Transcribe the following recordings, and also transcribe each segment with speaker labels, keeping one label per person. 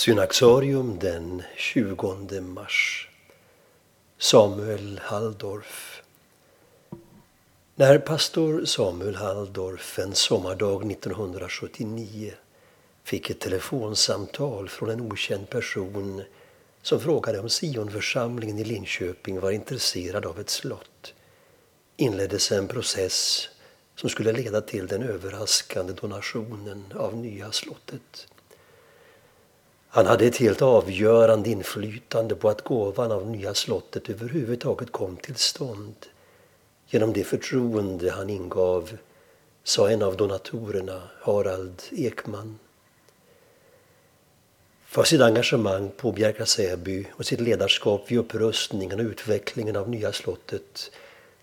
Speaker 1: Synaxarium den 20 mars. Samuel Halldorf. När pastor Samuel Halldorf en sommardag 1979 fick ett telefonsamtal från en okänd person som frågade om Sionförsamlingen i Linköping var intresserad av ett slott inleddes en process som skulle leda till den överraskande donationen av nya slottet. Han hade ett helt avgörande inflytande på att gåvan av nya slottet överhuvudtaget kom till stånd genom det förtroende han ingav, sa en av donatorerna, Harald Ekman. För sitt engagemang på Bjärka Säby och sitt ledarskap vid upprustningen och utvecklingen av nya slottet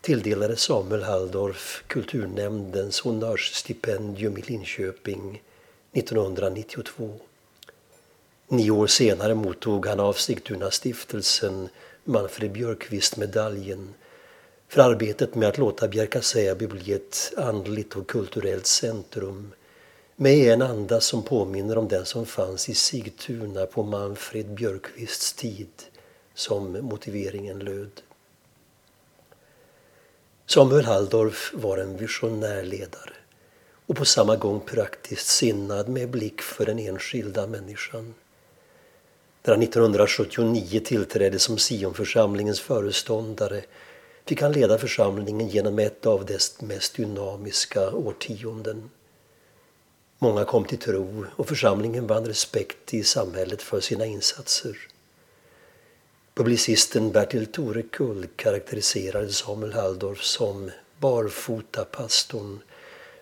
Speaker 1: tilldelade Samuel Halldorf Kulturnämndens honnörsstipendium i Linköping 1992. Nio år senare mottog han av Sigtuna-stiftelsen Manfred Björkqvist-medaljen för arbetet med att låta Bjärka-Säby bli ett andligt och kulturellt centrum med en anda som påminner om den som fanns i Sigtuna på Manfred Björkqvists tid, som motiveringen löd. Samuel Halldorf var en visionär ledare och på samma gång praktiskt sinnad med blick för den enskilda människan. När han 1979 tillträdde som Sionförsamlingens föreståndare fick han leda församlingen genom ett av dess mest dynamiska årtionden. Många kom till tro och församlingen vann respekt i samhället för sina insatser. Publicisten Bertil Torekull karaktäriserade Samuel Halldorf som barfotapastorn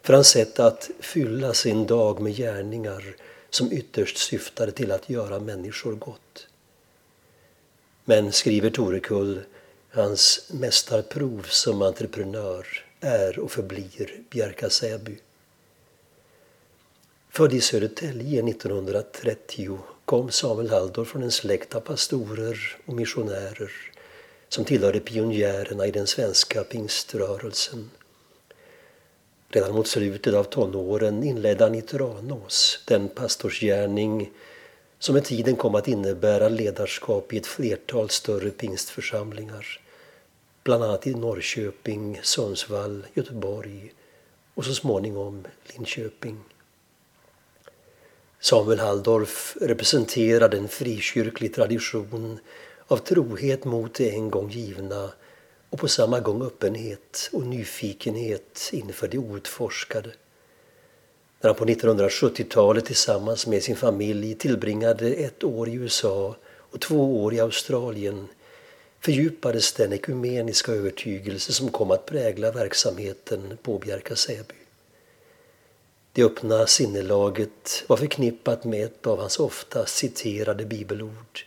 Speaker 1: för hans sätt att fylla sin dag med gärningar som ytterst syftade till att göra människor gott. Men, skriver Torekull, hans mästarprov som entreprenör är och förblir Bjärka Säby. Född i Södertälje 1930 kom Samuel Halldorf från en släkt av pastorer och missionärer som tillhörde pionjärerna i den svenska pingströrelsen. Redan mot slutet av tonåren inledde han i Tranås den pastorsgärning som med tiden kom att innebära ledarskap i ett flertal större pingstförsamlingar. Bland annat i Norrköping, Sundsvall, Göteborg och så småningom Linköping. Samuel Halldorf representerade en frikyrklig tradition av trohet mot det en gång givna och på samma gång öppenhet och nyfikenhet inför det outforskade. När han på 1970-talet tillsammans med sin familj tillbringade ett år i USA och två år i Australien fördjupades den ekumeniska övertygelse som kom att prägla verksamheten på Bjärka Säby. Det öppna sinnelaget var förknippat med ett av hans ofta citerade bibelord.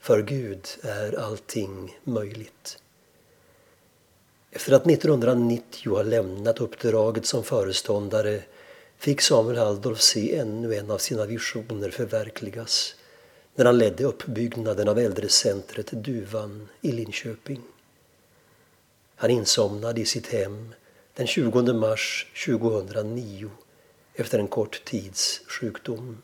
Speaker 1: För Gud är allting möjligt. Efter att 1990 ha lämnat uppdraget som föreståndare fick Samuel Halldorf se ännu en av sina visioner förverkligas när han ledde uppbyggnaden av äldrecentret Duvan i Linköping. Han insomnade i sitt hem den 20 mars 2009 efter en kort tids sjukdom.